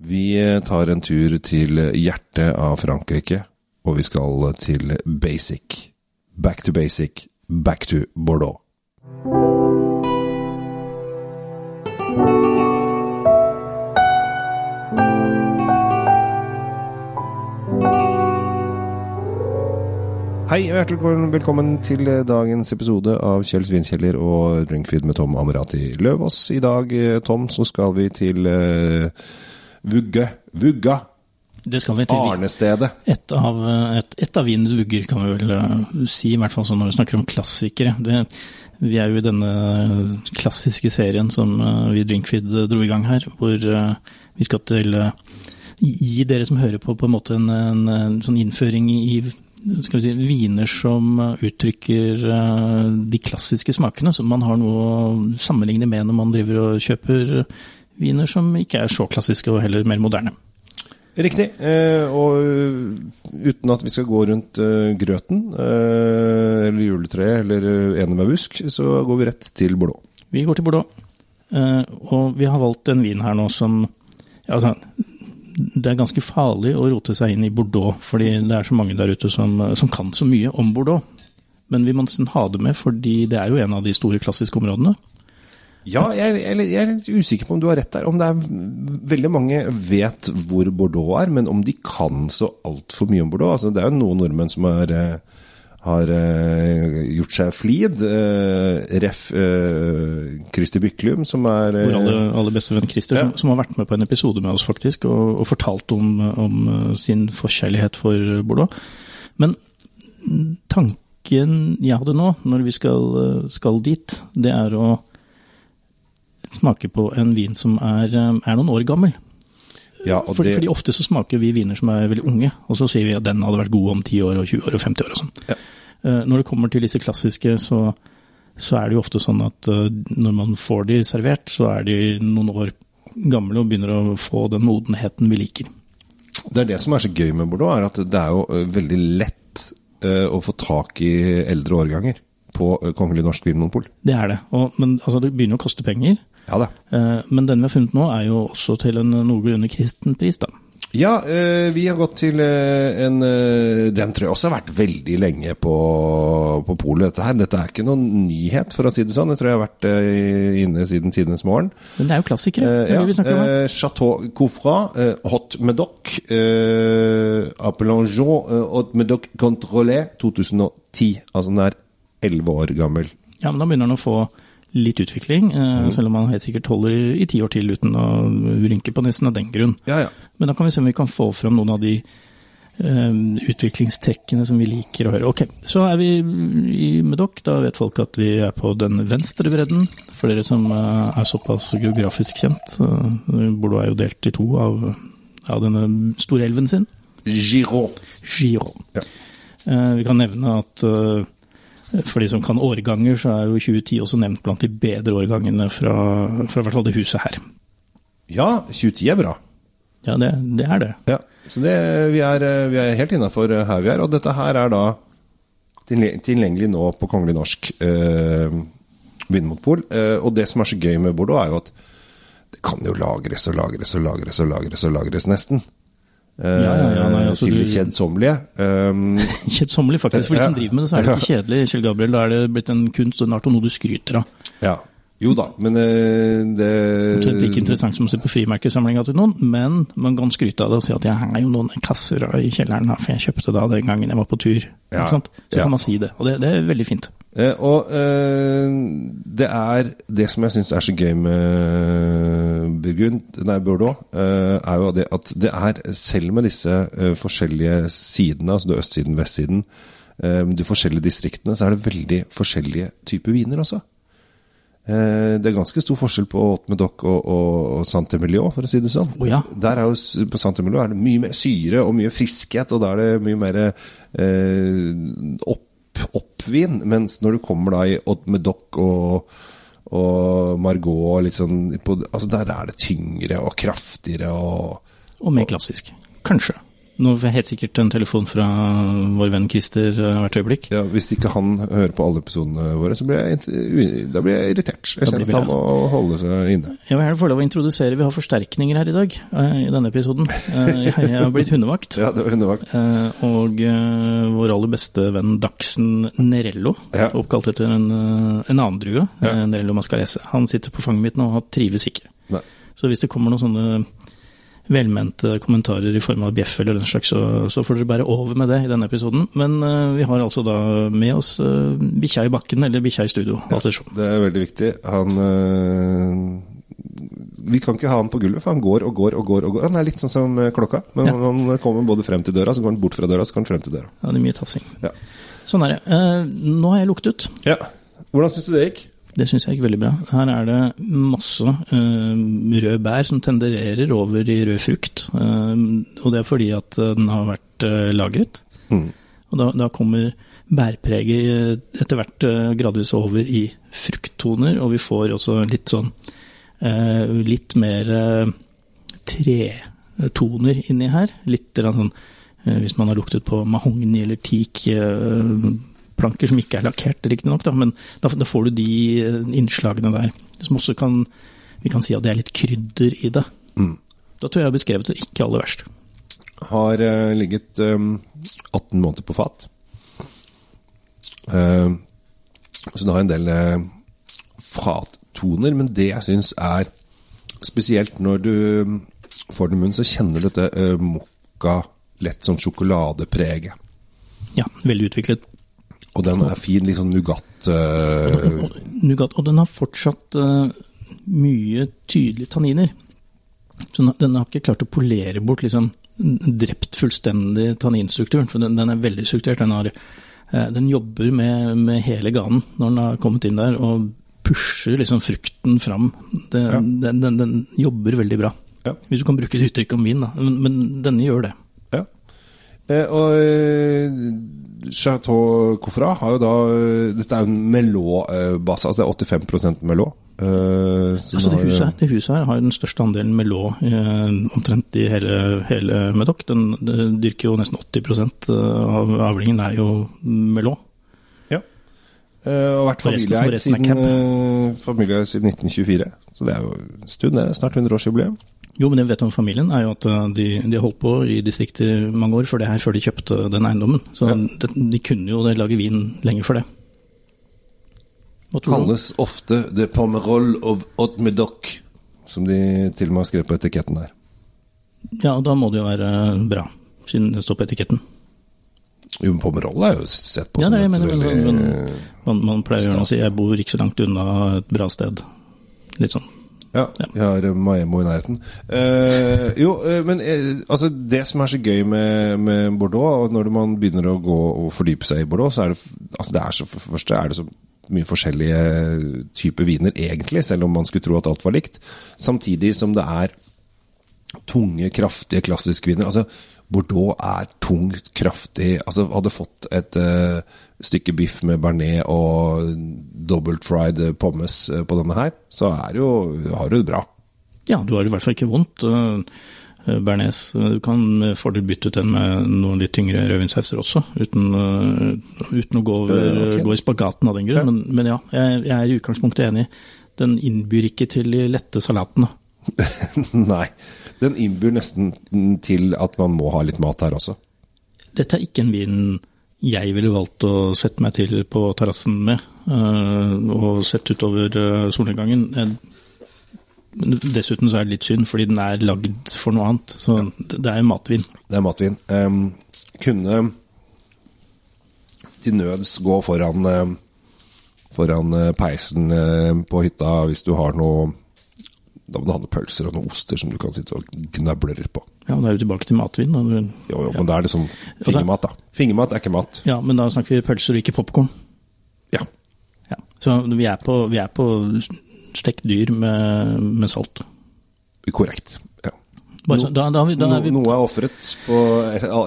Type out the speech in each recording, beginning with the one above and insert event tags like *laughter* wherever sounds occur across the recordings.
Vi eh, tar en tur til hjertet av Frankrike, og vi skal til basic. Back to basic, back to Bordeaux. Hei og hjertelig velkommen til dagens episode av Kjell Svinkjeller og Drinkfeed med Tom Amerati Løvaas. I dag, eh, Tom, så skal vi til uh, Vugge. Vugga. Det skal vi til. Arnestedet. Et av, et, et av vinens vugger, kan vi vel uh, si, i hvert fall sånn når vi snakker om klassikere. Det, vi er jo i denne klassiske serien som vi vi Drinkfeed dro i gang her, hvor vi skal til gi dere som hører på, på en måte en, en, en sånn innføring i skal vi si, viner som uttrykker de klassiske smakene, som man har noe å sammenligne med når man driver og kjøper viner som ikke er så klassiske, og heller mer moderne. Riktig. og uten at vi skal gå rundt grøten, eller juletreet, eller enebærbusk, så går vi rett til Bordeaux. Vi går til Bordeaux. og vi har valgt en vin her nå som altså, det er ganske farlig å rote seg inn i Bordeaux, fordi det er så mange der ute som, som kan så mye om Bordeaux. Men vi må nesten ha det med, fordi det er jo en av de store klassiske områdene. Ja, jeg, jeg, jeg er litt usikker på om du har rett der. Om det er Veldig mange vet hvor Bordeaux er, men om de kan så altfor mye om Bordeaux. Altså, det er jo noen nordmenn som har har uh, gjort seg flid. Uh, ref. Christer Byklum, som er Vår aller, aller beste venn Christer, ja. som, som, har vært med på en episode med oss, faktisk, og, og fortalt om, om sin forkjærlighet for Bordeaux. Men tanken jeg hadde nå, når vi skal, skal dit, det er å smake på en vin som er, er noen år gammel. Ja, For, det... Fordi ofte så smaker vi viner som er veldig unge, og så sier vi at den hadde vært god om 10 år og 20 år og 50 år og sånn. Ja. Når det kommer til disse klassiske, så, så, er det jo ofte sånn at når man får de servert, så er de noen år gamle og begynner å få den modenheten vi liker. Det er det som er så gøy med Bordeaux, er at det er jo veldig lett å få tak i eldre årganger på Kongelig norsk vinmonopol. Det er det, og, men altså, det begynner å koste penger. Ja da. Men den vi har funnet nå, er jo også til en noenlunde kristen pris, da. Ja, vi har gått til en Den tror jeg også har vært veldig lenge på, på polet, dette her. Dette er ikke noen nyhet, for å si det sånn. Jeg tror jeg har vært inne siden tidenes morgen. Men det er jo klassikere. Uh, ja. vi om Chateau Coufra, uh, Hot Medoc, uh, Appelongeon, Hot Medoc Controlé 2010. Altså den er elleve år gammel. Ja, men da begynner den å få litt utvikling, mm. selv om man helt sikkert holder i ti år til uten å rynke på nesten av den grunn. Ja, ja. Men da kan vi se om vi kan få fram noen av de uh, utviklingstrekkene som vi liker å høre. Ok, så er vi i Medoc. Da vet folk at vi er på den venstre bredden. For dere som uh, er såpass geografisk kjent. Uh, Bordeaux er jo delt i to av, av denne store elven sin. Giron. Giron. Ja. vi kan nevne at for de som kan årganger, så er jo 2010 også nevnt blant de bedre årgangene fra, fra hvert fall det huset her. Ja, 2010 er bra. Ja, det, det er det. Ja, Så det, vi, er, vi er helt innafor her vi er. Og dette her er da tilgjengelig nå på Kongelig norsk eh, vinmonopol. Eh, og det som er så gøy med Bordeaux, er jo at det kan jo lagres og lagres og lagres og lagres og lagres, nesten. Ja, ja, ja, nei, altså kjedsommelige. Um, *laughs* kjedsommelige, faktisk. For de som driver med det, så er det ikke kjedelig. Kjell Gabriel, Da er det blitt en kunst og en art og noe du skryter av. Ja, jo da, men uh, det Omtrent like interessant som å se på frimerkesamlinga til noen, men man kan skryte av det og si at jeg har jo noen kasser i kjelleren, for jeg kjøpte da den gangen jeg var på tur. Ja, så kan man si det, og det, det er veldig fint. Eh, og eh, det er Det som jeg syns er så gøy med Burgund, nei, Bordeaux, eh, er jo det at det er, selv med disse eh, forskjellige sidene, altså det østsiden, vestsiden, eh, de forskjellige distriktene, så er det veldig forskjellige typer viner også. Eh, det er ganske stor forskjell på Haute-Medoc og, og, og Saint-Emilion, for å si det sånn. Oh, ja. Der er jo, på Saint-Emilion er det mye mer syre og mye friskhet, og da er det mye mer opp oppvin, mens når du kommer da i Odd og, og Margot litt sånn på, altså Der er det tyngre og kraftigere og Og mer klassisk. Kanskje. Nå får jeg helt sikkert en telefon fra vår venn Christer eh, hvert øyeblikk. Ja, Hvis ikke han hører på alle episodene våre, så blir jeg, da blir jeg irritert. Jeg ser at han må holde seg inne. Jeg vil gjerne få lov å introdusere, vi har forsterkninger her i dag, eh, i denne episoden. Eh, Jeg har blitt hundevakt. *laughs* Ja, det var hundevakt. Og vår aller beste venn Dachsen Nerello, Ja. oppkalt etter en, en annen drue, Ja. Nerello mascarese. Han sitter på fanget mitt nå og trives ikke. Nei. Så hvis det kommer noen sånne velmente kommentarer i form av bjeff eller den slags, så, så får dere bære over med det i denne episoden. Men uh, vi har altså da med oss uh, bikkja i bakken, eller bikkja i studio, Ja. Det er veldig viktig. Han uh Vi kan ikke ha han på gulvet, for han går og går og går. og går. Han er litt sånn som klokka. Men Ja. han kommer både frem til døra, så går han bort fra døra, så går han frem til døra. Ja, det er mye tassing. Ja. Sånn er det. Nå har jeg luktet. ja. Hvordan syns du det gikk? Det syns jeg gikk veldig bra. Her er det masse uh, rød bær som tendererer over i rød frukt. Uh, og det er fordi at eh, den har vært uh, lagret. Mm. Og da, da kommer bærpreget eh, etter hvert eh, gradvis over i frukttoner, og vi får også litt sånn eh, litt mer eh, tretoner inni her. Litt sånn eh, hvis man har luktet på mahogni eller teak eh, planker som ikke er lakkert, riktignok, men da, da får du de eh, innslagene der. Som også kan Vi kan si at det er litt krydder i det. Mm. Da tror jeg jeg har beskrevet det ikke aller verst. Har uh, ligget um, 18 måneder på fat. Uh, så den har en del uh, fattoner, men det jeg syns er spesielt når du får den i munnen, så kjenner du dette mokka, lett sånn sjokoladepreget. Ja, veldig utviklet. Og den er fin, litt sånn nougat uh... Nougat, og den har fortsatt uh, mye tydelige tanniner. Så den, den har ikke klart å polere bort liksom drept fullstendig tanninstrukturen, for den, den er veldig strukturert. Den, har, uh, den jobber med, med hele ganen når den har kommet inn der, og pusher liksom frukten fram. Den, Ja. den, den, den jobber veldig bra. Ja. Hvis du kan bruke et uttrykk om vin, da. Men, men denne gjør det. Eh, og eh, Chateau Coffra har jo da eh, Dette er jo en Melot-base, altså det er 85 Melot. Eh, Altså det, huset, her- det huset her har den største andelen Melot eh, omtrent i hele, hele Medoc. Den, dyrker jo nesten 80 av avlingen er jo Melot. Ja. Eh, og vært familieeid siden, familie siden 1924. Så det er jo en stund, det. Snart 100-årsjubileum. Jo, men det vi vet om familien, er jo at eh, de, de har holdt på i distriktet mange år før det her, før de kjøpte den eiendommen. Så Ja. de, de kunne jo lage vin lenge før det. Kalles ofte The Pomerol of Odmedoc', som de til og med har skrevet på etiketten der. Ja, da må det jo være bra, siden det står på etiketten. Jo, men Pomerol er jo sett på Ja, som det et mener, veldig men- Man, man pleier å si 'jeg bor ikke så langt unna et bra sted'. Litt sånn. Ja, vi har eh, Maemmo i nærheten. Eh, jo, eh, men eh, altså det som er så gøy med, med Bordeaux, og når man begynner å gå og fordype seg i Bordeaux, så er det altså det er så, for det første er det så mye forskjellige typer viner, egentlig, selv om man skulle tro at alt var likt. Samtidig som det er tunge, kraftige klassiske viner. Altså, Bordeaux er tungt, kraftig. Altså, hadde fått et uh, stykke biff med bearnés og dobbelt fried pommes eh, på denne her, så er jo, har du det bra. Ja, du har i hvert fall ikke vondt. Uh, Bernes, eh, du kan med fordel bytte ut den med noen litt tyngre rødvinssauser også, uten, uh, uten å gå, over, Eh, ok. gå i spagaten av den grunn. Ja. Men, men ja, jeg, jeg er i utgangspunktet enig. Den innbyr ikke til de lette salatene. *laughs* Nei. Den innbyr nesten til at man må ha litt mat her også. Dette er ikke en vin jeg ville valgt å sette meg til på terrassen med, eh, og sett utover eh, solnedgangen. Eh, Dessuten så er det litt synd, fordi den er lagd for noe annet. Så det er matvin. Det er matvin. Um, kunne til nøds gå foran, foran peisen på hytta hvis du har noe Da må du ha noen pølser og noen oster som du kan sitte og gnabler på. Ja, men da er du tilbake til matvin. Da. Jo, jo, men da er det sånn fingermat, da. Fingermat er ikke mat. Ja, men da snakker vi pølser og ikke popkorn. Ja. Ja. Så vi er på, vi er på stekt dyr med, med salt. Korrekt. Ja. Bare så, da, da, da er vi, noe er ofret på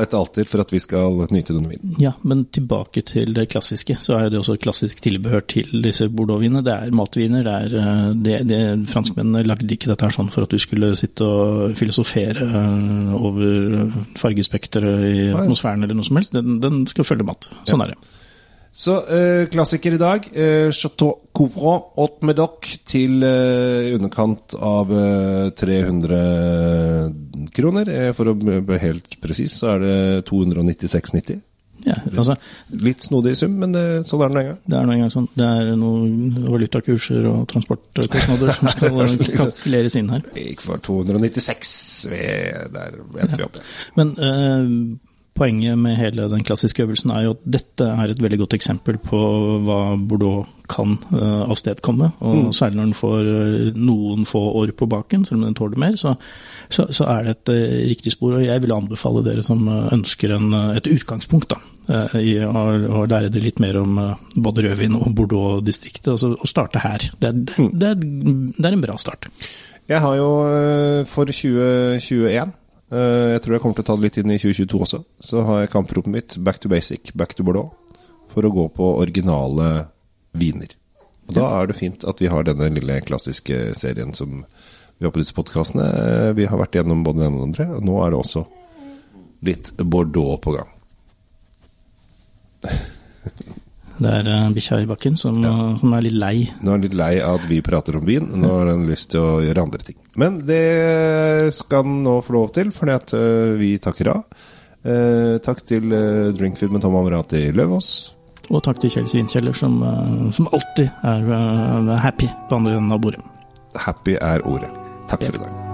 et alter for at vi skal nyte denne vinen. ja, men tilbake til det klassiske, så er det også klassisk tilbehør til disse bordeauxvinene. Det er matviner. det er eh, det, det, Franskmennene lagde ikke dette her sånn for at du skulle sitte og filosofere eh, over fargespekteret i atmosfæren eller noe som helst. Den, den skal følge mat. Sånn er det. Så eh, klassiker i dag. Eh, Chateau Couvrant Haute Medoc til eh, underkant av eh, 300 kroner. Eh, for å bli helt presis så er det 296,90. Ja, altså, Litt snodig sum, men det, sånn er det nå engang. det er nå engang sånn. Det er noen valutakurser og transportkostnader som skal *laughs* kalkuleres inn her. Gikk for 296. Vi, der vet vi om det. Men eh, poenget med hele den klassiske øvelsen er jo at dette er et veldig godt eksempel på hva Bordeaux kan uh, avstedkomme. Og særlig når den får eh, noen få år på baken, selv om den tåler mer, så, så, så er det et uh, riktig spor. Og jeg vil anbefale dere som ønsker en, et utgangspunkt da, i å, å lære det litt mer om både rødvin og Bordeaux-distriktet, altså å starte her. Det det, det, er, det er en bra start. Jeg har jo for 2021 eh, Jeg tror jeg kommer til å ta det litt inn i 2022 også. Så har jeg kampropet mitt Back to basic, back to Bordeaux. For å gå på originale viner. Og Da er det fint at vi har denne lille klassiske serien som vi har på disse podkastene. Vi har vært gjennom både den og den andre, og nå er det også litt Bordeaux på gang. *laughs* Det er uh, bikkja i bakken som, ja. som er litt lei. Nå er han litt lei av at vi prater om vin. Nå har han lyst til å gjøre andre ting. Men det skal han nå få lov til, fordi at øh, vi takker av. Eh, takk til Drinkfood med Tom Amerati Løvaas. Og takk til Kjell Svinkjeller, som, eh, som alltid er eh, happy på andre enden av bordet. Happy er ordet. Takk for i dag.